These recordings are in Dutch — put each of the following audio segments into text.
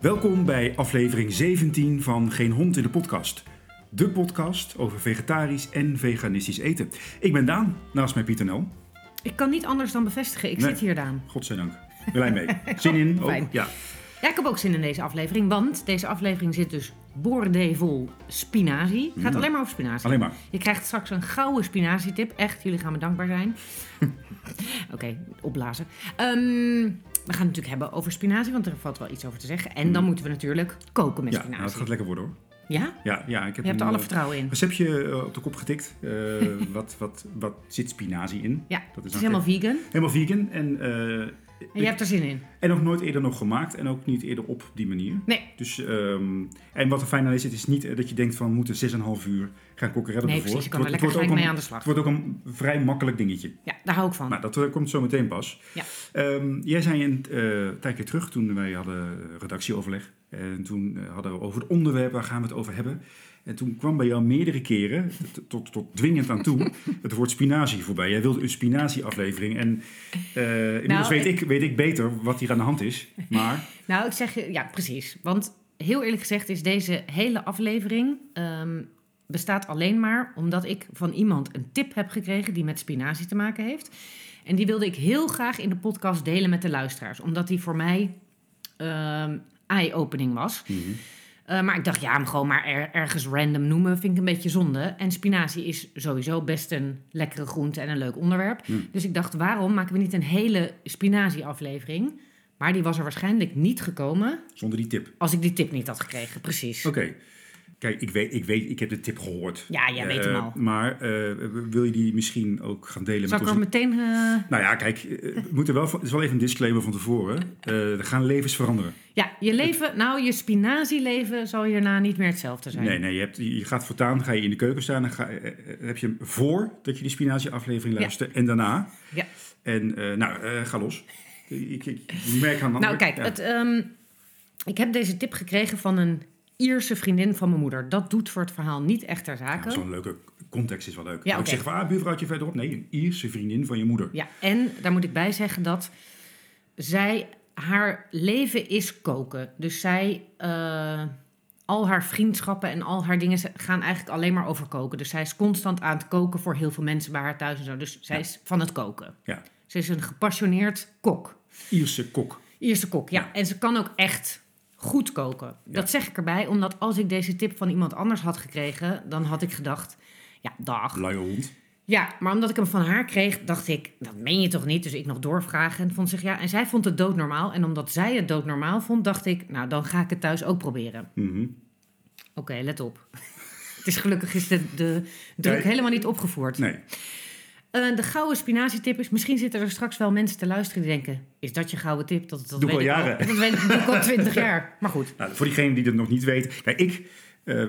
Welkom bij aflevering 17 van Geen Hond in de Podcast. De podcast over vegetarisch en veganistisch eten. Ik ben Daan, naast mij Pieter Nel. Ik kan niet anders dan bevestigen. Ik Nee. zit hier, Daan. Godzijdank. Blij mee. Zin in? ook? Fijn. ja. Ja, ik heb ook zin in deze aflevering, want deze aflevering zit dus boordevol spinazie. Het gaat Mm. alleen maar over spinazie. Alleen maar. Je krijgt straks een gouden spinazietip. Echt, jullie gaan me dankbaar zijn. Oké, opblazen. Ehm, we gaan het natuurlijk hebben over spinazie, want er valt wel iets over te zeggen. En dan moeten we natuurlijk koken met Mm. Ja, nou, spinazie. het gaat lekker worden hoor. Ja? Ja, ja, ik heb Je hebt er alle eh, vertrouwen in. receptje eh, op de kop getikt. Eh, wat, wat, wat zit spinazie in? Ja, Dat het is helemaal vegan. helemaal vegan. En, En je hebt er zin in. en ook nooit eerder nog gemaakt. En ook niet eerder op die manier. Nee, Dus, ehm, en wat er fijn aan is, het is niet eh, dat je denkt van we moeten 6,5 uur gaan kokkerellen nee ervoor. precies. Je kan er Het lekker wordt- het mee wordt ook aan de slag. Het wordt ook een vrij makkelijk dingetje. Ja, daar hou ik van. Nou, dat eh, komt zo meteen pas. Ja. Ehm, jij zei een eh, tijdje terug, toen wij hadden redactieoverleg. En toen hadden we over het onderwerp, waar gaan we het over hebben? En toen kwam bij jou meerdere keren, tot, tot dwingend aan toe, het woord spinazie voorbij. Jij wilde een spinazie-aflevering. En eh, inmiddels Nou, weet, ik, weet ik beter wat hier aan de hand is. Maar Nou, ik zeg je, ja, precies. Want heel eerlijk gezegd is deze hele aflevering ehm, bestaat alleen maar omdat ik van iemand een tip heb gekregen die met spinazie te maken heeft. En die wilde ik heel graag in de podcast delen met de luisteraars, omdat die voor mij ehm, eye-opening was. Eh, maar ik dacht, ja, hem gewoon maar er- ergens random noemen vind ik een beetje zonde. En spinazie is sowieso best een lekkere groente en een leuk onderwerp. Hmm. Dus ik dacht, waarom maken we niet een hele spinazie-aflevering? Maar die was er waarschijnlijk niet gekomen zonder die tip. als ik die tip niet had gekregen. Precies. Oké. Kijk, ik weet, ik weet, ik heb de tip gehoord. Ja, jij weet hem Eh, al. Maar eh, wil je die misschien ook gaan delen Zal met ik ons? er meteen... eh, Nou ja, kijk, we moeten wel, het is wel even een disclaimer van tevoren. Er gaan levens veranderen. Ja, je leven, nou, je spinazieleven zal hierna niet meer hetzelfde zijn. Nee, nee, je, hebt, je gaat voortaan ga je in de keuken staan. Dan ga, heb je hem voor dat je die spinazie-aflevering Ja. luistert en daarna. Ja. En nou, ga los. Ik, ik, je merkt aan Nou, kijk, ja. het, ehm, ik heb deze tip gekregen van een Ierse vriendin van mijn moeder. Dat doet voor het verhaal niet echt ter Ja, zake. Zo'n leuke context is wel leuk. Ja, Ik zeg van, ah, buurvrouwtje verderop. Nee, een Ierse vriendin van je moeder. Ja, en daar moet ik bij zeggen dat zij, haar leven is koken. Dus zij, eh, al haar vriendschappen en al haar dingen gaan eigenlijk alleen maar over koken. Dus zij is constant aan het koken voor heel veel mensen bij haar thuis en zo. Dus zij Ja. is van het koken. Ja. Ze is een gepassioneerd kok. Ierse kok. Ierse kok, ja. Ja. En ze kan ook echt goed koken. Dat zeg ik erbij, omdat als ik deze tip van iemand anders had gekregen, dan had ik gedacht, ja, dag. Luie hond. Ja, maar omdat ik hem van haar kreeg, dacht ik, dat meen je toch niet? Dus ik nog doorvragen en vond zich ja. En zij vond het doodnormaal. En omdat zij het doodnormaal vond, dacht ik, nou, dan ga ik het thuis ook proberen. Mhm. Oké, let op. het is gelukkig is de, de druk Nee. helemaal niet opgevoerd. Nee. Eh, de gouden spinazietip is, misschien zitten er straks wel mensen te luisteren die denken, is dat je gouden tip? Dat, dat Doe ik weet al jaren. Dat weet ik doe ik al twintig jaar. Maar goed, Nou, voor diegenen die het nog niet weten. Kijk, ik... eh, nou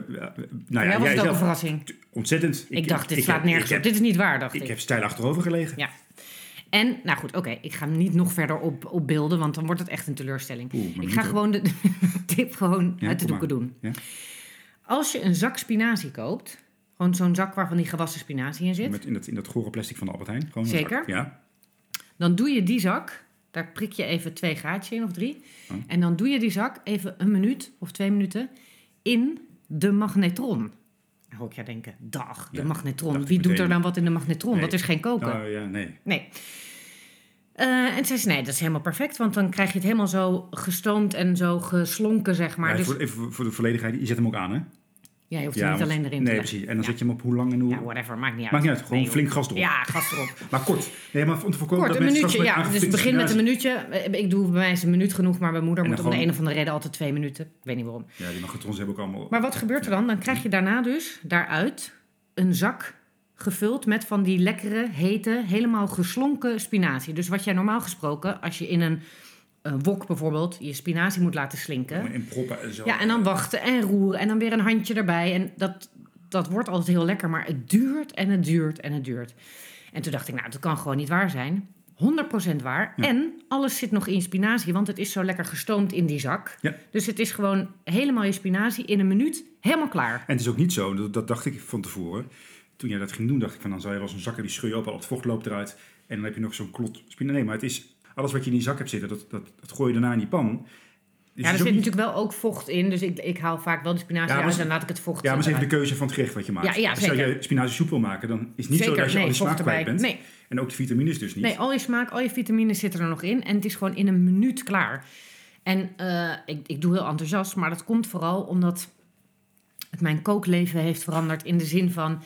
ja, was jij het ook een verrassing. ontzettend. Ik, dacht, dit ik slaat heb- nergens op. Dit is niet waar, dacht ik. Ik heb stijl achterover gelegen. Ja. En, nou goed, oké, ik ga hem niet nog verder op, op beelden, want dan wordt het echt een teleurstelling. Oeh, ik ga gewoon de tip gewoon Ja, uit de doeken maar. doen. Ja. Als je een zak spinazie koopt, gewoon zo'n zak waarvan die gewassen spinazie in zit, Met in dat, in dat gore plastic van de Albert Heijn. Gewoon Zeker. zak. Ja. dan doe je die zak, daar prik je even twee gaatjes in of drie, Oh. en dan doe je die zak even een minuut of twee minuten in de magnetron. Dan hoor ik jou denken, dag, de Ja, magnetron. Wie doet er dan wat in de magnetron? Nee. Dat is geen koken. Nou ja, nee. Nee. Eh, en zei ze, nee, dat is helemaal perfect, want dan krijg je het helemaal zo gestoomd en zo geslonken, zeg maar. Ja, dus voor, even voor de volledigheid, je zet hem ook aan, hè? Jij hoeft ja, er niet want- alleen erin Nee, te precies. En dan Ja. zet je hem op hoe lang en hoe... Ja, whatever, maakt niet uit. Maakt niet uit, gewoon Nee, flink gas erop. Ja, gas erop. Maar kort. Nee, maar om te voorkomen Kort, dat een minuutje, ja. Dus begin met een minuutje. Eh, Ik doe bij mij is een minuut genoeg, maar mijn moeder moet om de een of andere reden altijd twee minuten. Ik weet niet waarom. Ja, die magnetrons hebben ook allemaal... Maar wat gebeurt er dan? Dan krijg je daarna dus daaruit een zak gevuld met van die lekkere, hete, helemaal geslonken spinazie. Dus wat jij normaal gesproken, als je in een, een wok bijvoorbeeld je spinazie moet laten slinken. In proppen en zo. Ja, en dan wachten en roeren en dan weer een handje erbij. En dat, dat wordt altijd heel lekker, maar het duurt en het duurt en het duurt. En toen dacht ik, nou, dat kan gewoon niet waar zijn. 100% waar. Ja. En alles zit nog in spinazie, want het is zo lekker gestoomd in die zak. Ja. Dus het is gewoon helemaal je spinazie in een minuut helemaal klaar. En het is ook niet zo, dat, dat dacht ik van tevoren. Toen jij dat ging doen, dacht ik van dan zou je wel zo'n zakken die scheur je op, al het vocht loopt eruit. En dan heb je nog zo'n klot spinazie. Nee, maar het is alles wat je in die zak hebt zitten, dat, dat, dat gooi je daarna in die pan. Dus Ja, er zit niet- natuurlijk wel ook vocht in. Dus ik, ik haal vaak wel de spinazie Ja, maar uit ze- en laat ik het vocht Ja, maar het is even eruit. de keuze van het gerecht wat je maakt. Ja, ja, Als je spinaziesoep wil maken, dan is het niet zo dat je al die smaak kwijt erbij. bent. Nee, En ook de vitamines dus niet. nee, al je smaak, al je vitamines zitten er nog in. En het is gewoon in een minuut klaar. En eh, ik, ik doe heel enthousiast, maar dat komt vooral omdat het mijn kookleven heeft veranderd. In de zin van,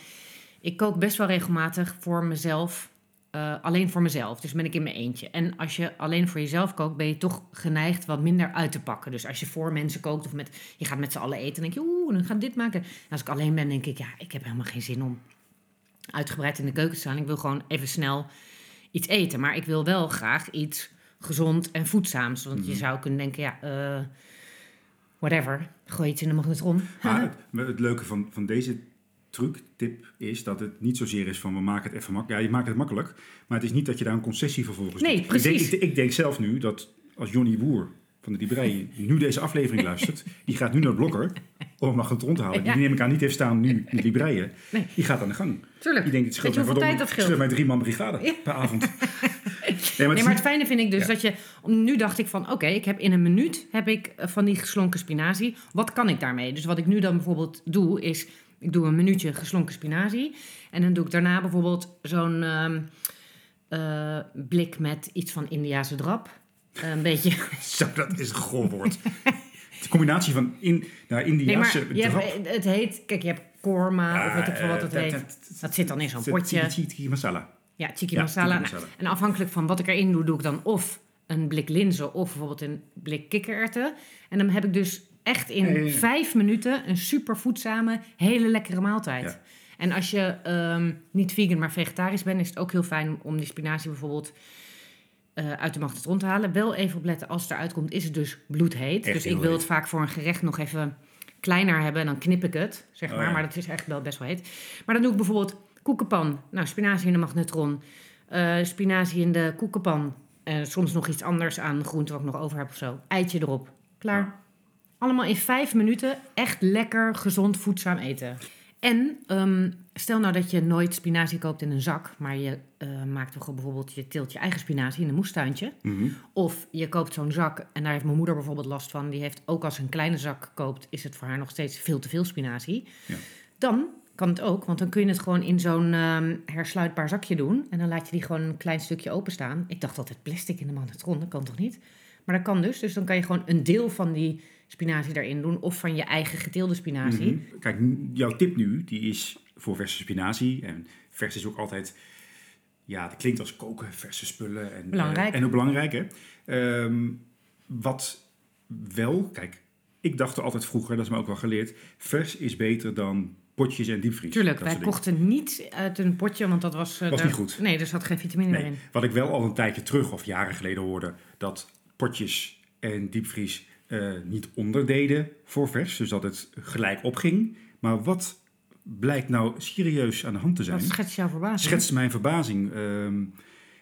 ik kook best wel regelmatig voor mezelf. Eh, alleen voor mezelf. Dus ben ik in mijn eentje. En als je alleen voor jezelf kookt, ben je toch geneigd wat minder uit te pakken. Dus als je voor mensen kookt of met, je gaat met z'n allen eten, dan denk je, oeh, dan ga ik dit maken. En als ik alleen ben, denk ik, ja, ik heb helemaal geen zin om uitgebreid in de keuken te staan. Ik wil gewoon even snel iets eten. Maar ik wil wel graag iets gezond en voedzaams. Want je Mhm. zou kunnen denken, ja, eh, whatever, gooi iets in de magnetron. Maar het, maar het leuke van, van deze truc, tip, is dat het niet zozeer is van we maken het even makkelijk. Ja, je maakt het makkelijk, maar het is niet dat je daar een concessie vervolgens Nee, doet. Ik precies. denk, ik, ik denk zelf nu dat als Johnny Boer van de Librei nu deze aflevering luistert, die gaat nu naar de blokker om een magnetron te halen. Ja. Die neem ik aan niet heeft staan nu in de Libreien. Nee. Die gaat aan de gang. Tuurlijk. Die denkt, het scheelt mij, dat scheelt? mij drie man brigade Ja. per avond. nee, maar het Nee, is maar het niet- fijne vind ik dus Ja. dat je... Nu dacht ik van, oké, ik heb in een minuut heb ik eh, van die geslonken spinazie. Wat kan ik daarmee? Dus wat ik nu dan bijvoorbeeld doe, is... Ik doe een minuutje geslonken spinazie. En dan doe ik daarna bijvoorbeeld zo'n ehm, eh, blik met iets van Indiase drap. Eh, een beetje... Zo, dat is een goor woord. De combinatie van in, nou, Nee, Indiaanse maar je hebt, drap. het heet... Kijk, je hebt korma of weet ik veel wat het eh, heet. dat- zit dan in zo'n potje. Tikki masala. Ja, chiki masala. En afhankelijk van wat ik erin doe, doe ik dan of een blik linzen of bijvoorbeeld een blik kikkererwten. En dan heb ik dus echt in vijf minuten een super voedzame, hele lekkere maaltijd. Ja. En als je ehm, niet vegan, maar vegetarisch bent, is het ook heel fijn om die spinazie bijvoorbeeld eh, uit de magnetron te halen. Wel even opletten, als het eruit komt, is het dus bloedheet. Echt dus ik wil heet. het vaak voor een gerecht nog even kleiner hebben en dan knip ik het, zeg Oh, maar. ja. Maar dat is echt wel best wel heet. Maar dan doe ik bijvoorbeeld koekenpan. Nou, spinazie in de magnetron. eh, spinazie in de koekenpan. Eh, soms nog iets anders aan groente wat ik nog over heb of zo. Eitje erop. Klaar. Ja. Allemaal in vijf minuten echt lekker, gezond, voedzaam eten. En ehm, stel nou dat je nooit spinazie koopt in een zak, maar je eh, maakt toch bijvoorbeeld, je teelt je eigen spinazie in een moestuintje. Mhm. Of je koopt zo'n zak en daar heeft mijn moeder bijvoorbeeld last van. Die heeft ook als ze een kleine zak koopt, is het voor haar nog steeds veel te veel spinazie. Ja. Dan kan het ook, want dan kun je het gewoon in zo'n ehm, hersluitbaar zakje doen. En dan laat je die gewoon een klein stukje openstaan. Ik dacht altijd plastic in de magnetron, dat kan toch niet? Maar dat kan dus. Dus dan kan je gewoon een deel van die spinazie erin doen. Of van je eigen geteelde spinazie. Mhm. Kijk, jouw tip nu, die is voor verse spinazie. En vers is ook altijd, ja, dat klinkt als koken, verse spullen. En, Belangrijk. eh, en ook belangrijk, hè. Ehm, wat wel, kijk, ik dacht er altijd vroeger, dat is me ook wel geleerd, vers is beter dan potjes en diepvries. Tuurlijk, wij kochten niet uit een potje, want dat was... eh, Was daar- niet goed. Nee, er zat geen vitamine Nee, in. wat ik wel al een tijdje terug of jaren geleden hoorde, dat potjes en diepvries eh, niet onderdeden voor vers, dus dat het gelijk opging. Maar wat blijkt nou serieus aan de hand te zijn? Wat schetst jouw verbazing? Schetst mijn verbazing, ehm,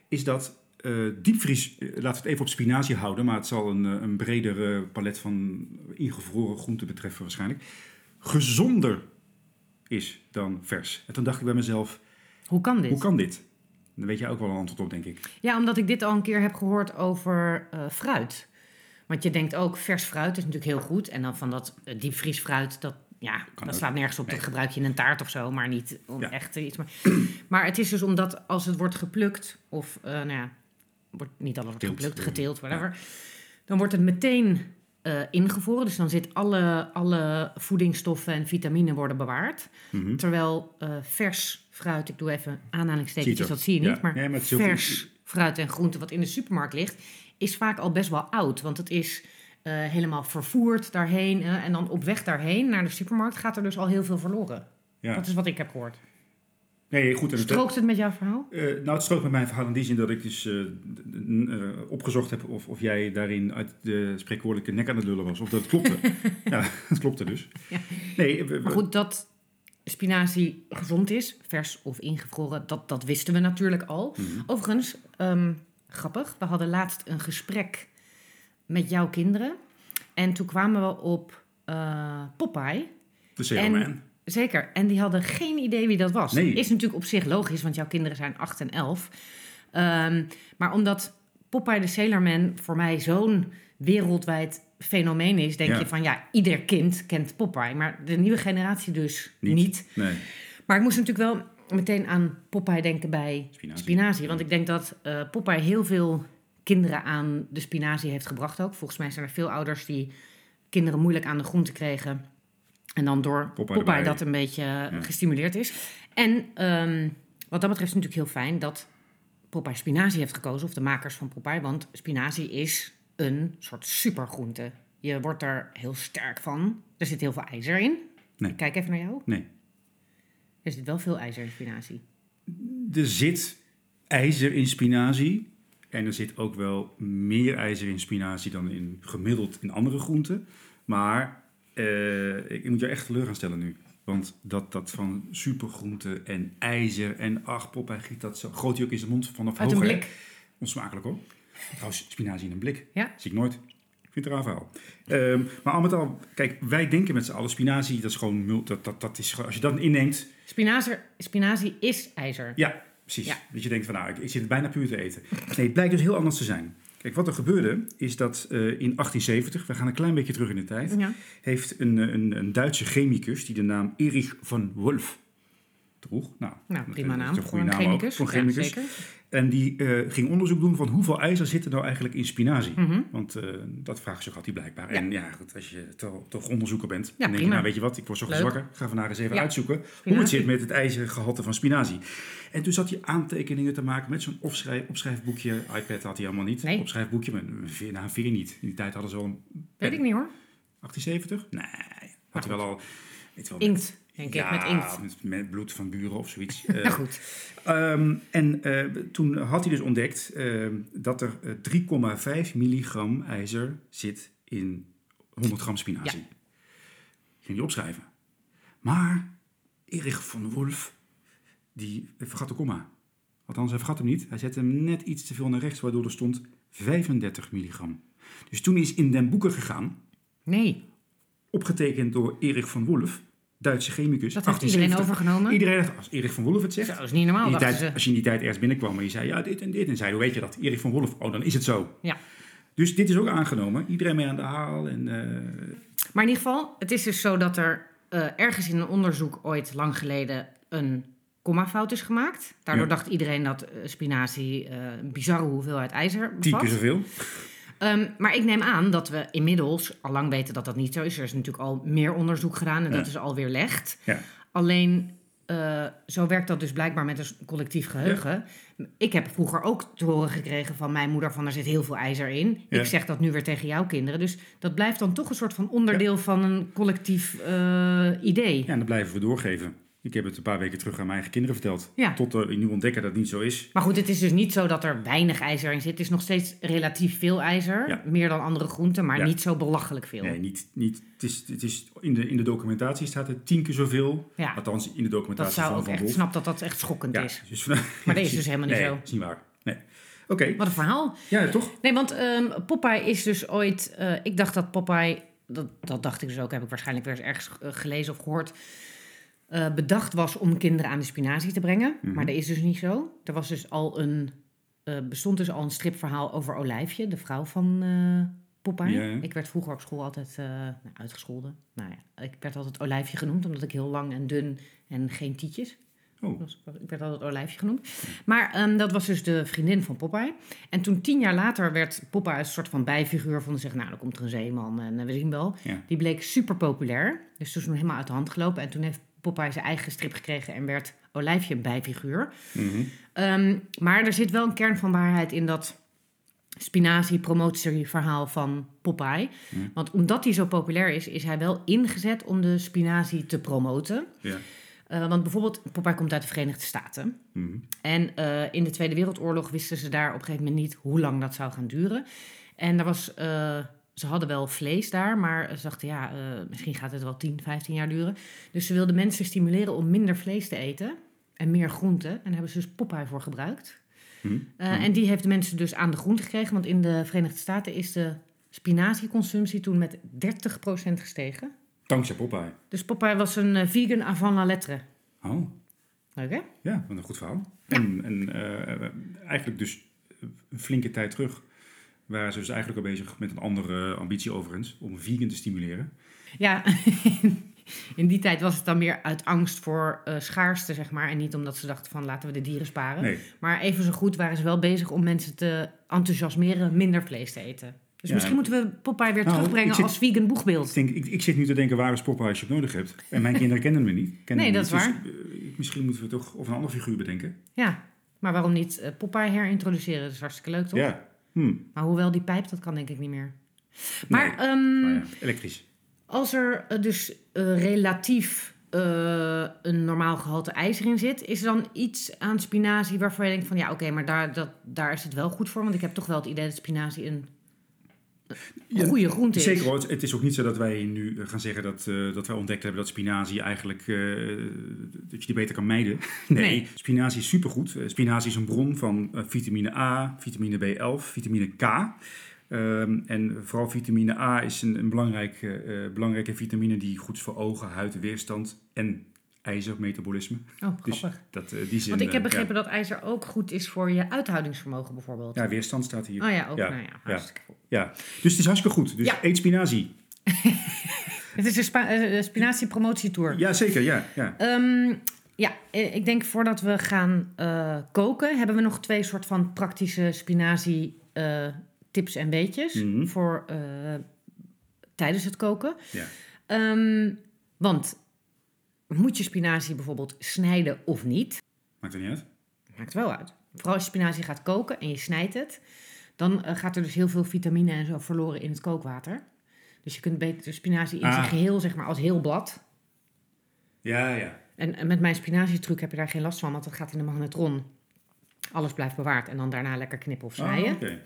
is dat eh, diepvries, eh, laten we het even op spinazie houden, maar het zal een, een breder palet van ingevroren groenten betreffen waarschijnlijk, gezonder is dan vers. En toen dacht ik bij mezelf, Hoe kan dit? hoe kan dit? Daar weet jij ook wel een antwoord op, denk ik. Ja, omdat ik dit al een keer heb gehoord over fruit. Want je denkt ook, vers fruit is natuurlijk heel goed. En dan van dat uh, diepvriesfruit, dat, ja, Kan dat ook. slaat nergens op. Nee. Dat gebruik je in een taart of zo, maar niet om Ja. echt iets. Maar, maar het is dus omdat als het wordt geplukt, of eh, nou ja, wordt niet alles wordt geplukt, geteeld, whatever. Dan wordt het meteen eh, ingevroren. Dus dan zit alle, alle voedingsstoffen en vitamine worden bewaard. Mhm. Terwijl eh, vers fruit, ik doe even je dat zie je niet. Ja. Maar, Nee, maar vers fruit en groente wat in de supermarkt ligt, is vaak al best wel oud. Want het is eh, helemaal vervoerd daarheen. eh, en dan op weg daarheen naar de supermarkt gaat er dus al heel veel verloren. Ja. Dat is wat ik heb gehoord. Nee, goed. En het, Strookt het met jouw verhaal? eh, nou, het strookt met mijn verhaal in die zin dat ik dus opgezocht heb of, of jij daarin uit de spreekwoordelijke nek aan het lullen was. Of dat het klopte. ja, het klopte dus. Ja. Nee, Maar goed, dat spinazie gezond is, vers of ingevroren, dat, dat wisten we natuurlijk al. Mhm. Overigens, ehm, grappig, we hadden laatst een gesprek met jouw kinderen. En toen kwamen we op eh Popeye. de Sailor. Zeker, en die hadden geen idee wie dat was. Nee. Is natuurlijk op zich logisch, want jouw kinderen zijn 8 en 11. Ehm, maar omdat Popeye de Sailor Man voor mij zo'n wereldwijd fenomeen is, denk Ja. je van ja, ieder kind kent Popeye. Maar de nieuwe generatie dus Niet. niet. Nee. Maar ik moest natuurlijk wel meteen aan Popeye denken bij Spinazie. spinazie. Want ik denk dat Popeye heel veel kinderen aan de spinazie heeft gebracht ook. Volgens mij zijn er veel ouders die kinderen moeilijk aan de groente kregen. En dan door Popeye dat een beetje eh, gestimuleerd is. En ehm, wat dat betreft is het natuurlijk heel fijn dat Popeye spinazie heeft gekozen. Of de makers van Popeye. Want spinazie is een soort supergroente. Je wordt er heel sterk van. Er zit heel veel ijzer in. Nee. Ik kijk even naar jou. Nee. Er zit wel veel ijzer in spinazie. Er zit ijzer in spinazie. En er zit ook wel meer ijzer in spinazie dan in gemiddeld in andere groenten. Maar eh, ik moet je echt teleur gaan stellen nu. Want dat, dat van supergroenten en ijzer en ach, Popeye giet dat zo. Groot hij ook in zijn mond vanaf Uit een hoger, hè? blik. Onsmakelijk hoor. Trouwens, spinazie in een blik. Ja. Zie ik nooit. Ik vind het raar verhaal. Ehm, maar al met al, kijk, wij denken met z'n allen spinazie, dat is gewoon, dat, dat, dat is, als je dat inneemt, Spinazie, spinazie is ijzer. ja, precies. Ja. Dat je denkt van, nou, ik, ik zit het bijna puur te eten. Nee, het blijkt dus heel anders te zijn. Kijk, wat er gebeurde, is dat eh, in 1870, we gaan een klein beetje terug in de tijd, Ja. heeft een, eh, een, een Duitse chemicus die de naam Erich van Wolf droeg. Nou, Nou, prima is naam een voor goede een naam ook, chemicus. voor Ja, chemicus. zeker. En die eh, ging onderzoek doen van hoeveel ijzer zit er nou eigenlijk in spinazie. Mhm. Want eh, dat vraagstuk had hij blijkbaar. Ja. En ja, goed, als je toch, toch onderzoeker bent, dan denk je, nou weet je wat, ik word zo zwakker. Ga vandaag eens even Ja. uitzoeken hoe het zit met het ijzergehalte van spinazie. En toen zat hij aantekeningen te maken met zo'n opschrijf, opschrijfboekje. iPad had hij allemaal niet. Nee. Opschrijfboekje, maar een veer, nou, veer niet. In die tijd hadden ze wel een... Weet ik niet hoor. 1870? Nee, had hij wel al... Weet wel, Inkt, denk ik, met inkt. Met, bloed van buren of zoiets. Eh, goed. Ehm, en eh, toen had hij dus ontdekt ehm, dat er eh, 3,5 milligram ijzer zit in 100 gram spinazie. Ging hij opschrijven. Maar Erich van Wolf, die vergat de komma. Althans, hij vergat hem niet. Hij zette hem net iets te veel naar rechts, waardoor er stond 35 milligram. Dus toen is in den boeken gegaan, Nee, opgetekend door Erich van Wolf, Duitse chemicus. dat heeft iedereen 1870. overgenomen. Iedereen dacht, als Erich van Wolf het zegt, dat is niet normaal. tijd, als je in die tijd ergens binnenkwam en je zei ja, dit en dit. En zei, hoe weet je dat? Erik van Wolf. Oh, dan is het zo. Ja. Dus dit is ook aangenomen. Iedereen mee aan de haal. En, eh, Maar in ieder geval, het is dus zo dat er eh, ergens in een onderzoek ooit lang geleden een kommafout is gemaakt. Daardoor Ja. dacht iedereen dat eh, spinazie een bizarre hoeveelheid ijzer tien bevat. keer zoveel. Ehm, maar ik neem aan dat we inmiddels al lang weten dat dat niet zo is. Er is natuurlijk al meer onderzoek gedaan en Ja. dat is al weerlegd. Ja. Alleen, eh, zo werkt dat dus blijkbaar met een collectief geheugen. Ik heb vroeger ook te horen gekregen van mijn moeder van er zit heel veel ijzer in. Ja. Ik zeg dat nu weer tegen jouw kinderen. Dus dat blijft dan toch een soort van onderdeel van een collectief eh, idee. Ja, en dat blijven we doorgeven. Ik heb het een paar weken terug aan mijn eigen kinderen verteld. Ja. Tot er nu ontdekken dat het niet zo is. Maar goed, het is dus niet zo dat er weinig ijzer in zit. Het is nog steeds relatief veel ijzer. Ja. Meer dan andere groenten, maar Ja. niet zo belachelijk veel. Nee, niet, niet, het is, het is in, de, in de documentatie staat er tien keer zoveel. Ja. Althans, in de Dat documentatie zou van echt, ik snap dat dat echt schokkend is. dus Maar dat is dus helemaal niet nee, zo. is niet waar. Nee. Oké, Wat een verhaal. ja, toch? Nee, want ehm Popeye is dus ooit... eh, ik dacht dat Popeye... Dat, dat dacht ik dus ook, heb ik waarschijnlijk weer eens ergens eh, gelezen of gehoord... eh, bedacht was om kinderen aan de spinazie te brengen. Mhm. Maar dat is dus niet zo. Er was dus al een... eh, bestond dus al een stripverhaal over Olijfje, de vrouw van eh Popeye. Ik werd vroeger op school altijd nou, uitgescholden. Nou ja, ik werd altijd Olijfje genoemd, omdat ik heel lang en dun en geen tietjes. Oh. Ik werd altijd Olijfje genoemd. Maar ehm, dat was dus de vriendin van Popeye. En toen tien jaar later werd Popeye een soort van bijfiguur van... Zeggen, nou, dan komt er een zeeman en we zien wel. Ja. Die bleek super populair. Dus toen is helemaal uit de hand gelopen. En toen heeft Popeye zijn eigen strip gekregen... en werd Olijfje een bijfiguur. Mhm. Ehm, maar er zit wel een kern van waarheid in dat spinazie-promotieverhaal van Popeye. Ja. Want omdat hij zo populair is, is hij wel ingezet om de spinazie te promoten. Ja. Eh, want bijvoorbeeld, Popeye komt uit de Verenigde Staten. Mhm. En eh, in de Tweede Wereldoorlog wisten ze daar op een gegeven moment niet hoe lang dat zou gaan duren. En er was, eh, ze hadden wel vlees daar, maar ze dachten, ja, eh, misschien gaat het wel 10, 15 jaar duren. Dus ze wilden mensen stimuleren om minder vlees te eten en meer groenten. En daar hebben ze dus Popeye voor gebruikt. Mhm. Eh, Mhm. En die heeft de mensen dus aan de groente gekregen, want in de Verenigde Staten is de spinazieconsumptie toen met 30% gestegen. Dankzij Popeye. Dus Popeye was een eh, vegan avant la lettre. Oh, Leuk hè? ja, wat een goed verhaal. En, en eigenlijk dus een flinke tijd terug waren ze dus eigenlijk al bezig met een andere ambitie overigens, om vegan te stimuleren. Ja, in die tijd was het dan meer uit angst voor eh, schaarste, zeg maar. En niet omdat ze dachten van laten we de dieren sparen. Nee, Maar even zo goed waren ze wel bezig om mensen te enthousiasmeren minder vlees te eten. Dus Ja, misschien moeten we Popeye weer Nou, terugbrengen zit- als vegan ik, boegbeeld. denk, ik, ik zit nu te denken, waar is Popeye als je het nodig hebt? En mijn kinderen kennen hem niet. Kennen Nee, dat niet. is Dus, eh, misschien moeten we toch of een andere figuur bedenken. Ja, maar waarom niet eh, Popeye herintroduceren? Dat is hartstikke leuk, toch? Ja. Hm. Maar hoewel die pijp, dat kan denk ik niet meer. Maar, Nee, ehm, maar ja, elektrisch. als er eh, dus eh, relatief eh, een normaal gehalte ijzer in zit, is er dan iets aan spinazie waarvan je denkt van ja, oké, maar daar, dat, daar is het wel goed voor. Want ik heb toch wel het idee dat spinazie een, goede groente is. Zeker hoor. Het- Het is ook niet zo dat wij nu eh, gaan zeggen dat, eh, dat wij ontdekt hebben dat spinazie eigenlijk eh, dat je die beter kan mijden. Nee, Nee. spinazie is supergoed. Spinazie is een bron van vitamine A, vitamine B11, vitamine K. Ehm, en vooral vitamine A is een, een belangrijke, belangrijke vitamine die goed is voor ogen, huid, weerstand en ijzermetabolisme. Oh, Dus dat, eh, die zin, Want ik heb eh, begrepen dat ijzer ook goed is voor je uithoudingsvermogen bijvoorbeeld. Ja, weerstand staat hier. Oh ja, ook. Ja, Nou ja, ja. hartstikke goed. Ja. Dus het is hartstikke goed. Dus Ja. eet spinazie. Het is een spa- eh, spinazie-promotietour. Ja, zeker. Ja, ja. Ehm, ja, ik denk voordat we gaan koken, hebben we nog twee soort van praktische spinazie tips en weetjes Mhm. voor tijdens het koken. Ja. Ehm, want moet je spinazie bijvoorbeeld snijden of niet? Maakt er niet uit. Maakt wel uit. Vooral als je spinazie gaat koken en je snijdt het, dan eh, gaat er dus heel veel vitamine en zo verloren in het kookwater. Dus je kunt beter de spinazie in Ah. zijn geheel, zeg maar, als heel blad. Ja, ja. En, en met mijn spinazietruc heb je daar geen last van, want dat gaat in de magnetron. Alles blijft bewaard en dan daarna lekker knippen of snijden. Ah, oké.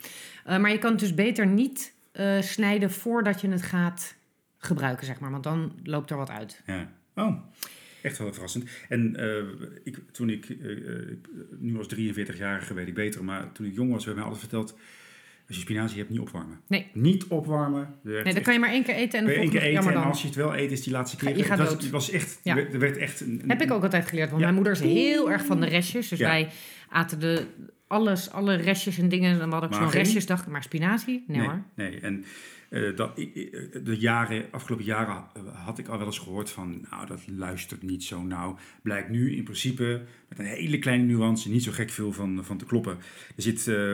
Eh, maar je kan het dus beter niet eh, snijden voordat je het gaat gebruiken, zeg maar. Want dan loopt er wat uit. Ja. Oh, echt wel verrassend. En eh, ik, toen ik, eh, eh, ik- nu als 43-jarige weet ik beter, maar toen ik jong was, werd mij altijd verteld, als je spinazie hebt, niet opwarmen. Nee. Niet opwarmen. Nee, dan kan je maar één keer eten en één keer eten en dan. als je het wel eet, is die laatste keer... je gaat het, was, het was echt... Ja. Er werd echt... Een, een- Heb ik ook altijd geleerd, want Ja. mijn moeder is heel erg van de restjes. Dus wij aten de, alles, alle restjes en dingen. En dan had ik zo'n restjesdag. Maar spinazie? Nee, nee, hoor. nee. En eh, dat, ik- de jaren, afgelopen jaren eh, had ik al wel eens gehoord van, nou, dat luistert niet zo nauw. Blijkt nu in principe met een hele kleine nuance niet zo gek veel van, van te kloppen. Er zit eh,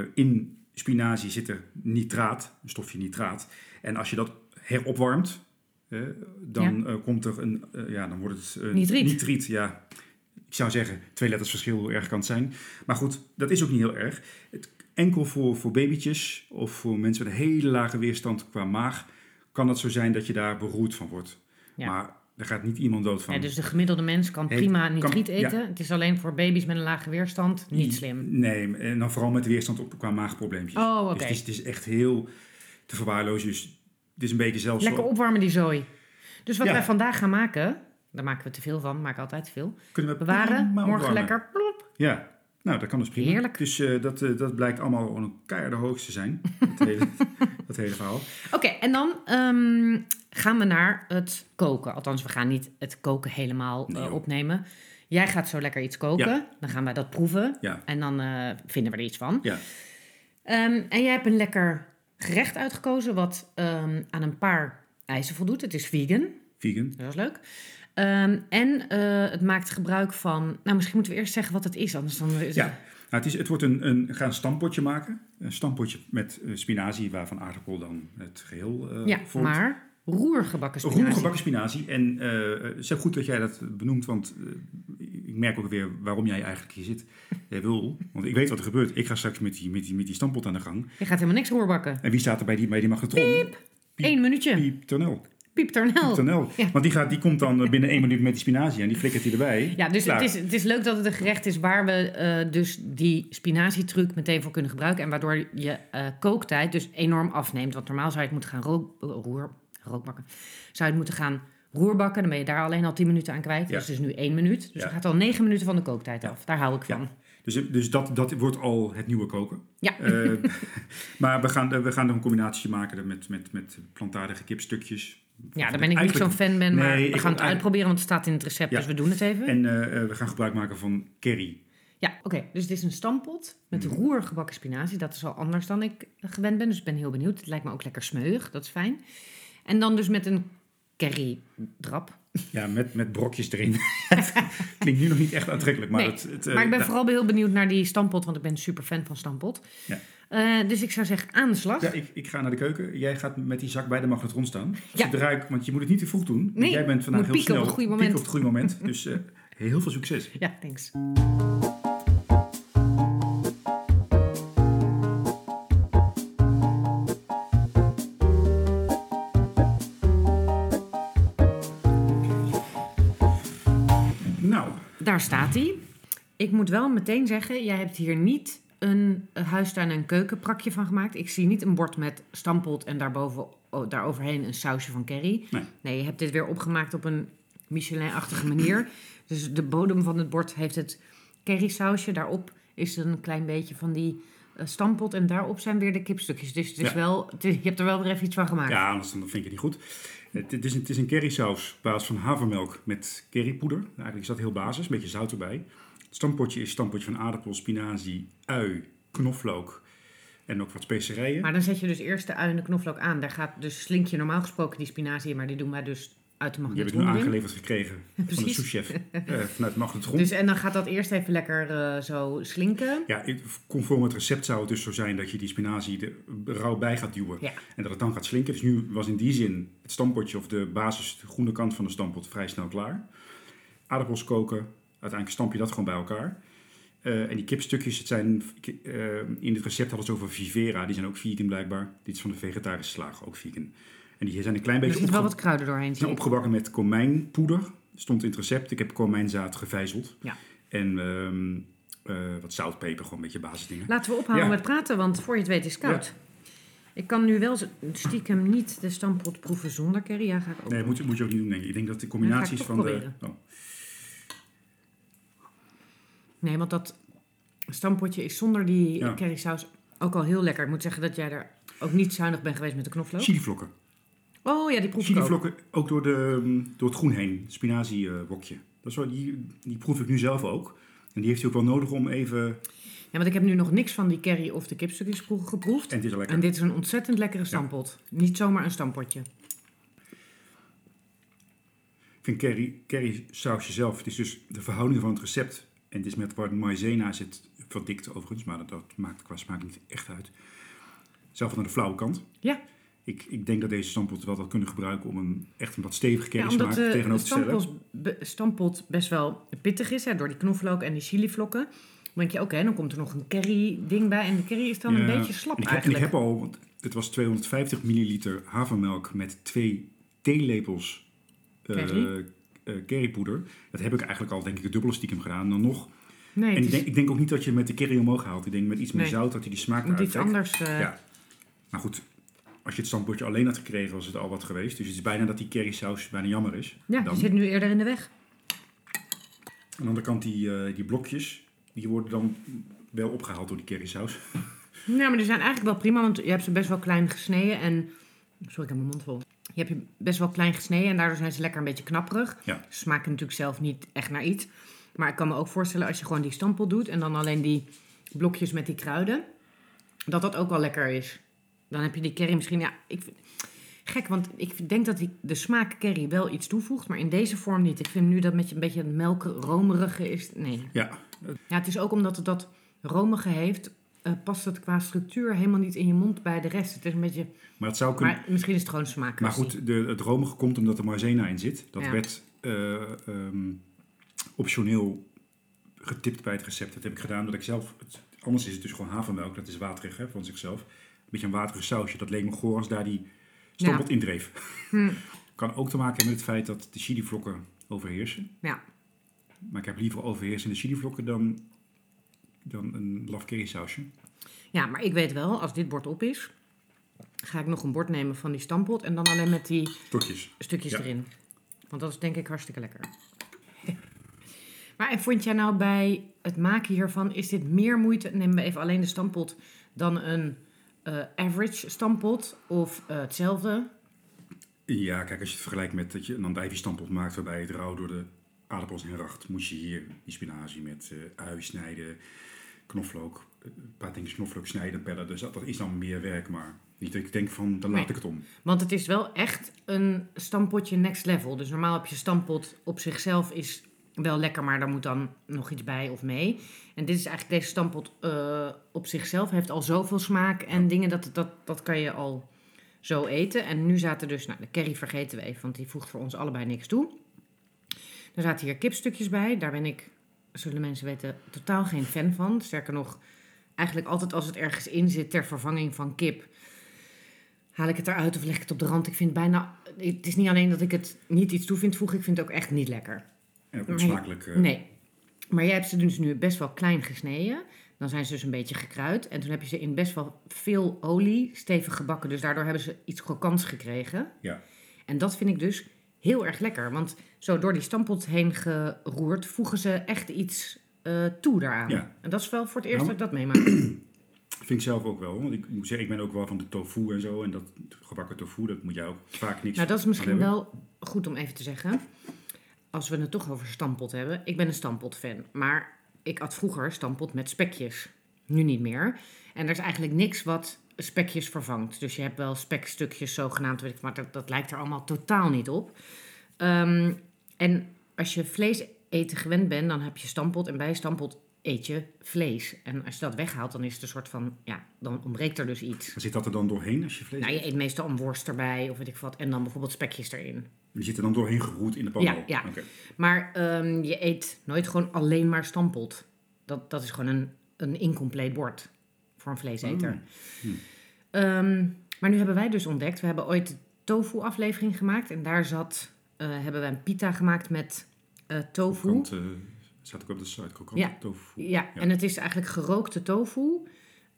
eh, in spinazie zit er nitraat, een stofje nitraat. En als je dat heropwarmt, eh, dan eh, komt er een, eh, ja, dan wordt het eh, Nitriet. nitriet. Ja, ik zou zeggen twee letters verschil, hoe erg kan het zijn. Maar goed, dat is ook niet heel erg. Het, enkel voor, voor babytjes of voor mensen met een hele lage weerstand qua maag, kan het zo zijn dat je daar beroerd van wordt. Ja. Maar er gaat niet iemand dood van. Ja, dus de gemiddelde mens kan Heet- prima kan- ja. eten. Het is alleen voor baby's met een lage weerstand niet slim. Nee, en dan vooral met de weerstand op, qua maagprobleempjes. Oh, oké. Dus het is, het is echt heel te verwaarlozen. Dus het is een beetje zelfs... Lekker opwarmen die zooi. Dus wat wij vandaag gaan maken, daar maken we te veel van, maken altijd te veel. Kunnen we Bewaren, morgen opwarmen. lekker. plop. Ja, nou dat kan dus prima. Heerlijk. Dus eh, dat, eh, dat blijkt allemaal een keiharde hoogste zijn. Dat hele, dat hele verhaal. Oké, en dan ehm, gaan we naar het koken. Althans, we gaan niet het koken helemaal Nee, eh, opnemen. Jij gaat zo lekker iets koken. Ja. Dan gaan wij dat proeven. Ja. En dan vinden we er iets van. Ja. Ehm, en jij hebt een lekker gerecht uitgekozen wat ehm, aan een paar eisen voldoet. Het is vegan, Vegan. dat is leuk. Ehm, en eh, het maakt gebruik van... Nou, misschien moeten we eerst zeggen wat het is. Anders dan is Ja, het- nou, het, is, het wordt een, een, een stampotje maken. Een stampotje met eh, spinazie, waarvan aardapel dan het geheel eh ja, vormt. maar roergebakken spinazie. Roer gebakken spinazie. En het is goed dat jij dat benoemt, want ik merk ook weer waarom jij eigenlijk hier zit. Jij wil, want ik weet wat er gebeurt. Ik ga straks met die, met die, met die stampot aan de gang. Je gaat helemaal niks roerbakken. En wie staat er bij die, bij die magnetron? Piep. Eén minuutje. Piep tonel. Piep Ternel. Tonel. Ja. Want die, gaat, die komt dan binnen één minuut met die spinazie en die flikkert hij erbij. Ja, dus het is, het is leuk dat het een gerecht is waar we eh, dus die spinazietruc meteen voor kunnen gebruiken. En waardoor je eh, kooktijd dus enorm afneemt. Want normaal zou je het moeten gaan rook, roer, rookbakken. Zou je het moeten gaan roerbakken. Dan ben je daar alleen al 10 minuten aan kwijt. Ja. Dus het is nu 1 minuut. Dus Ja. er gaat al 9 minuten van de kooktijd af. Daar hou ik van. Dus, dus dat, dat wordt al het nieuwe koken. Ja. Eh, maar we gaan, we gaan er een combinatie maken met, met, met plantaardige kipstukjes. Ja, daar ben ik niet zo'n fan ben, maar we gaan het uitproberen, want het staat in het recept, Ja. dus we doen het even. En eh, eh, we gaan gebruik maken van curry. Ja, oké. Dus het is een stampot met Mhm. roergebakken spinazie. Dat is al anders dan ik gewend ben. Dus ik ben heel benieuwd. Het lijkt me ook lekker smeuig. Dat is fijn. En dan dus met een currydrap. Ja, met, met brokjes erin. Klinkt nu nog niet echt aantrekkelijk, maar Nee, het... het eh, maar ik ben vooral heel benieuwd naar die stampot. Want ik ben super fan van stampot. Ja. Eh, dus ik zou zeggen aan de slag. Ja, ik, ik ga naar de keuken. Jij gaat met die zak bij de magnetron staan. Ja. Zodra ik, want je moet het niet te vroeg doen. Nee, jij bent vandaag heel pieken op snel. het goede moment. op het goede moment. Dus eh, heel veel succes. Ja, thanks. Ik moet wel meteen zeggen, jij hebt hier niet een huistuin- en keukenprakje van gemaakt. Ik zie niet een bord met stampot en daarboven, oh, daaroverheen een sausje van curry. Nee. je hebt dit weer opgemaakt op een Michelin-achtige manier. Dus de bodem van het bord heeft het currysausje. Daarop is een klein beetje van die eh, stampot en daarop zijn weer de kipstukjes. Dus het is Ja. wel, het is- je hebt er wel weer even iets van gemaakt. ja, anders dan vind ik het niet goed. Het, is, is een currysaus op basis van havermelk met currypoeder. Nou, Eigenlijk is dat heel basis, een beetje zout erbij. Het stampotje is stampotje van aardappel, spinazie, ui, knoflook en ook wat specerijen. Maar dan zet je dus eerst de ui en de knoflook aan. Daar gaat dus slink je normaal gesproken die spinazie in, maar die doen wij dus uit de Die heb ik nu magnetron aangeleverd gekregen van de souschef eh, vanuit de magnetron. Dus en dan gaat dat eerst even lekker eh, zo slinken. Ja, conform het recept zou het dus zo zijn dat je die spinazie er rauw bij gaat duwen. Ja. En dat het dan gaat slinken. Dus nu was in die zin het stampotje of de basis, de groene kant van de stampot, vrij snel klaar. Aardappels koken, uiteindelijk stamp je dat gewoon bij elkaar. Eh, en die kipstukjes, het zijn, eh, in het recept hadden ze over Vivera, die zijn ook vegan blijkbaar. Dit is van de vegetarische slager, ook vegan. En die zijn een klein Er beetje zit wel wat kruiden doorheen. zijn opgebakken met komijnpoeder. Stond in het recept. Ik heb komijnzaad gevijzeld. Ja. En ehm, eh, wat zout, peper, gewoon een beetje basisdingen. Laten we ophouden Ja. met praten, want voor je het weet is het koud. Ik kan nu wel stiekem niet de stampot proeven zonder curry. Ja, ga ik ook. Nee, moet, je- moet je ook niet doen, denk ik. Ik denk dat de combinaties van de... Oh. Nee, want dat stampotje is zonder die Ja. currysaus ook al heel lekker. Ik moet zeggen dat jij er ook niet zuinig bent geweest met de knoflook. Chilivlokken. Oh ja, die proef ik ook. Door, de, mm, door het groen heen. Spinaziewokje. dat is wel, die, die proef ik nu zelf ook. En die heeft hij ook wel nodig om even... Ja, want ik heb nu nog niks van die curry of de kipstukjes pro- geproefd. En het is lekker. En dit is een ontzettend lekkere stampot. Niet zomaar een stampotje. Ik vind curry, curry sausje zelf, het is dus de verhouding van het recept. En het is met waar maïzena zit, verdikt overigens, maar dat, dat maakt qua smaak niet echt uit. Zelf aan de flauwe kant. Ja. Ik, ik denk dat deze stampot wel wat kunnen gebruiken om een echt een wat stevige Ja, curry omdat smaak de, de tegenover te stellen. be- stampot best wel pittig is, hè, door die knoflook en die chilivlokken. Dan denk je, oké, dan komt er nog een curry ding bij. En de curry is dan een beetje slap en ik, heb, en ik eigenlijk. heb al, want het was 250 milliliter havermelk met twee theelepels eh, Curry? eh, currypoeder. Dat heb ik eigenlijk al, denk ik, het dubbele stiekem gedaan. Dan nog. nee, en ik denk, ik denk ook niet dat je met de curry omhoog haalt. Ik denk met iets meer Nee. zout dat hij die smaak moet eruit iets trekt. anders... eh, Ja. Maar goed, als je het stampotje alleen had gekregen, was het al wat geweest. Dus het is bijna dat die currysaus bijna jammer is. ja, dan. die zit nu eerder in de weg. Aan de andere kant, die, eh, die blokjes, die worden dan wel opgehaald door die currysaus. Ja, maar die zijn eigenlijk wel prima, want je hebt ze best wel klein gesneden. En, sorry, ik heb mijn mond vol. Je hebt je best wel klein gesneden en daardoor zijn ze lekker een beetje knapperig. Ja. Ze smaken natuurlijk zelf niet echt naar iets. Maar ik kan me ook voorstellen als je gewoon die stampot doet en dan alleen die blokjes met die kruiden, dat dat ook wel lekker is. Dan heb je die curry misschien, ja, ik vind, gek, want ik denk dat die, de smaak curry wel iets toevoegt, maar in deze vorm niet. Ik vind nu dat met je een beetje het melken, romerige is, nee. Ja, Ja, het is ook omdat het dat romige heeft, eh, past het qua structuur helemaal niet in je mond bij de rest. Het is een beetje, maar het zou kunnen... maar misschien is het gewoon smaak. Maar goed, de, het romige komt omdat er maizena in zit. Dat Ja. werd eh, ehm, optioneel getipt bij het recept. Dat heb ik gedaan omdat ik zelf... Het, anders is het dus gewoon havermelk. Dat is waterig hè, van zichzelf. Beetje een waterig sausje. Dat leek me goor als daar die stampot in dreef. Hm. Kan ook te maken hebben met het feit dat de chilivlokken overheersen. Ja. Maar ik heb liever overheersende chilivlokken dan, dan een laf sausje. Ja, maar ik weet wel, als dit bord op is, ga ik nog een bord nemen van die stampot en dan alleen met die Stokjes. stukjes Ja. erin. Want dat is denk ik hartstikke lekker. maar en vond jij nou bij het maken hiervan, is dit meer moeite, nemen we even alleen de stampot, dan een eh, average stampot of eh, hetzelfde? Ja, kijk, als je het vergelijkt met dat je een andijvie stampot maakt waarbij je het rauw door de aardappels en racht moest je hier die spinazie met eh ui snijden, knoflook, een paar dingen knoflook snijden, pellen. Dus dat, dat is dan meer werk, maar niet dat ik denk van, dan laat Nee. ik het om. Want het is wel echt een stampotje next level. Dus normaal heb je stampot op zichzelf is wel lekker, maar daar moet dan nog iets bij of mee. En dit is eigenlijk deze stampot eh, op zichzelf heeft al zoveel smaak en dingen dat, dat dat kan je al zo eten. En nu zaten dus, nou de curry vergeten we even, want die voegt voor ons allebei niks toe. Er zaten hier kipstukjes bij. Daar ben ik, zullen mensen weten, totaal geen fan van. Sterker nog, eigenlijk altijd als het ergens in zit ter vervanging van kip, haal ik het eruit of leg ik het op de rand. Ik vind bijna, het is niet alleen dat ik het niet iets toe vind voegen, ik vind het ook echt niet lekker. En ook Nee. smakelijk. eh, Nee. Maar jij hebt ze dus nu best wel klein gesneden. Dan zijn ze dus een beetje gekruid. En toen heb je ze in best wel veel olie stevig gebakken. Dus daardoor hebben ze iets krokants gekregen. Ja. En dat vind ik dus heel erg lekker. Want zo door die stampot heen geroerd voegen ze echt iets eh, toe daaraan. Ja. En dat is wel voor het eerst Nou, dat ik dat meemaak. Vind ik zelf ook wel. Want ik moet zeggen, ik ben ook wel van de tofu en zo. En dat gebakken tofu, dat moet jij ook vaak niks Nou, dat is misschien wel goed om even te zeggen. Als we het toch over stampot hebben. Ik ben een stampot-fan. Maar ik at vroeger stampot met spekjes. Nu niet meer. En er is eigenlijk niks wat spekjes vervangt. Dus je hebt wel spekstukjes zogenaamd, weet ik, maar dat, dat lijkt er allemaal totaal niet op. Ehm, en als je vlees eten gewend bent, dan heb je stampot. En bij stampot eet je vlees. En als je dat weghaalt, dan is het een soort van, ja, dan ontbreekt er dus iets. Zit dat er dan doorheen als je vlees Nou, je eet meestal een worst erbij of weet ik wat. En dan bijvoorbeeld spekjes erin. Die zit er dan doorheen geroerd in de pan? Ja, ja. Oké. Maar ehm, je eet nooit gewoon alleen maar stampot. Dat, dat is gewoon een, een incompleet bord voor een vleeseter. Ah, hm. Ehm, maar nu hebben wij dus ontdekt, we hebben ooit de tofu-aflevering gemaakt. En daar zat, eh, hebben we een pita gemaakt met eh, tofu. Eh, staat ook op de site. Krokant Ja. tofu. Ja, en het is eigenlijk gerookte tofu.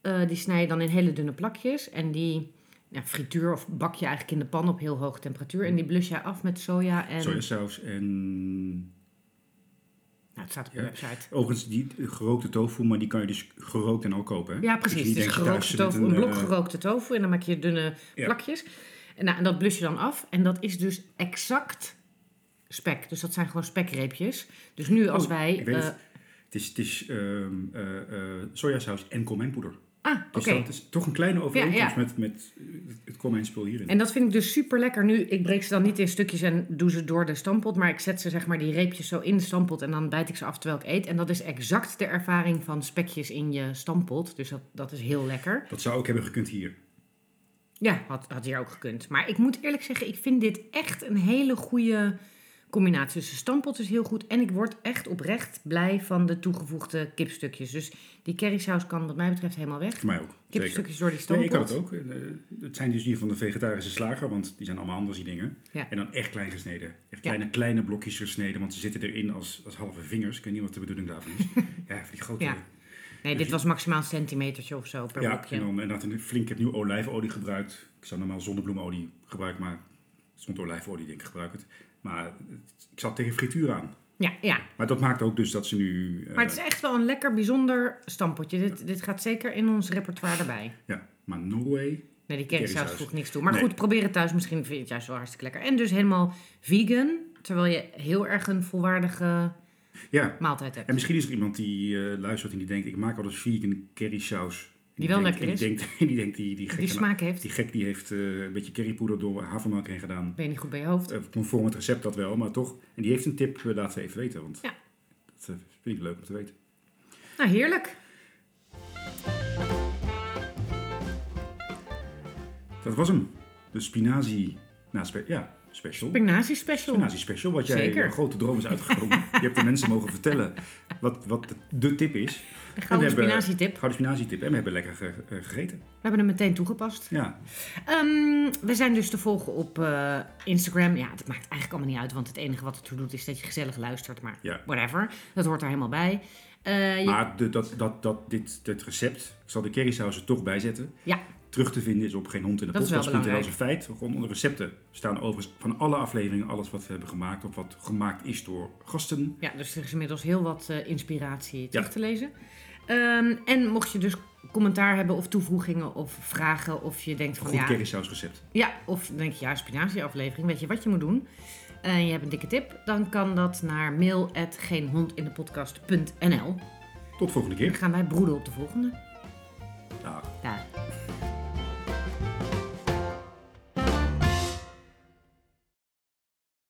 Eh, die snij je dan in hele dunne plakjes. En die ja, frituur of bak je eigenlijk in de pan op heel hoge temperatuur. En die blus je af met soja en... Sojasaus en... Nou, het staat op de Ja. website. Overigens, die gerookte tofu, maar die kan je dus gerookt en al kopen. Hè? Ja, Dus precies. denken gerookte tofu, een blok eh, gerookte tofu. En dan maak je dunne Ja. plakjes. En, nou, en dat blus je dan af. En dat is dus exact spek. Dus dat zijn gewoon spekreepjes. Dus nu als Oh, wij... ik weet eh, het. Het is, het is ehm, eh, eh, sojasaus en komijnpoeder. ah, Dus oké. dat is toch een kleine overeenkomst Ja, met, met het komijnspul hierin. En dat vind ik dus super lekker. Nu, ik breek ze dan niet in stukjes en doe ze door de stampot. Maar ik zet ze, zeg maar, die reepjes zo in de stampot. En dan bijt ik ze af terwijl ik eet. En dat is exact de ervaring van spekjes in je stampot. Dus dat, dat is heel lekker. Dat zou ook hebben gekund hier. Ja, had, had hier ook gekund. Maar ik moet eerlijk zeggen, ik vind dit echt een hele goede combinatie. Dus de stampot is heel goed. En ik word echt oprecht blij van de toegevoegde kipstukjes. Dus die currysaus kan wat mij betreft helemaal weg. Voor mij ook. Zeker. Kipstukjes door die Nee, stampot. ik had het ook. Eh, Het zijn dus die van de vegetarische slager, want die zijn allemaal anders die dingen. Ja. En dan echt klein gesneden. Echt Ja. kleine, kleine blokjes gesneden, want ze zitten erin als, als halve vingers. Ik weet niet wat de bedoeling daarvan is. ja, voor die grote... Ja. Nee, dit was maximaal een centimetertje of zo per Ja, blokje. en dan flink, ik heb nu olijfolie gebruikt. Ik zou normaal zonnebloemolie gebruiken, maar er stond olijfolie, denk ik, gebruik het. Maar het- ik zat tegen frituur aan. Ja, ja. Maar dat maakt ook dus dat ze nu... eh, Maar het is echt wel een lekker bijzonder stampotje. Dit, dit gaat zeker in ons repertoire erbij. Ja, maar Norway... Nee, die Currysaus. voegt niks toe. Maar Nee. goed, probeer het thuis. Misschien vind je het juist wel hartstikke lekker. En dus helemaal vegan. Terwijl je heel erg een volwaardige Ja, maaltijd hebt. en misschien is er iemand die eh, luistert en die denkt... Ik maak wel eens vegan currysaus. Die wel lekker en die Denkt, die denkt, die, die, gek, Die smaak heeft. die gek die heeft eh, een beetje currypoeder door havermelk heen gedaan. Ben je niet goed bij je hoofd? Eh, conform het recept dat wel, maar toch. En die heeft een tip, eh, laat ze even weten. Want Ja. dat vind ik leuk om te weten. Nou, heerlijk. Dat was hem. De spinazie... Nou, ja, special. Spinazie special. Spinazie special, wat jij Zeker. een grote droom is uitgekomen. je hebt de mensen mogen vertellen wat, wat de, tip is. Een gouden spinazietip. Gouden spinazietip. En we hebben lekker ge- gegeten. We hebben hem meteen toegepast. Ja, Ehm, we zijn dus te volgen op eh, Instagram. Ja, dat maakt eigenlijk allemaal niet uit. Want het enige wat het toe doet is dat je gezellig luistert. Maar Ja. whatever. Dat hoort er helemaal bij. Eh, je- maar de, dat, dat, dat, dit, dit recept, ik zal de currysaus er toch bij zetten. Ja. Terug te vinden is op geen hond in de Dat is wel podcast. Dat is een feit. Onder recepten staan overigens van alle afleveringen, alles wat we hebben gemaakt of wat gemaakt is door gasten. Ja, dus er is inmiddels heel wat eh, inspiratie terug Ja. te lezen. Ehm, en mocht je dus commentaar hebben of toevoegingen of vragen of je denkt van goed ja, currysausrecept. ja, of denk je ja, spinatieaflevering, weet je wat je moet doen? en je hebt een dikke tip, dan kan dat naar mail.geenhondindepodcast.nl. Tot volgende Dan keer. gaan wij broeden op de volgende. Dag. Daar.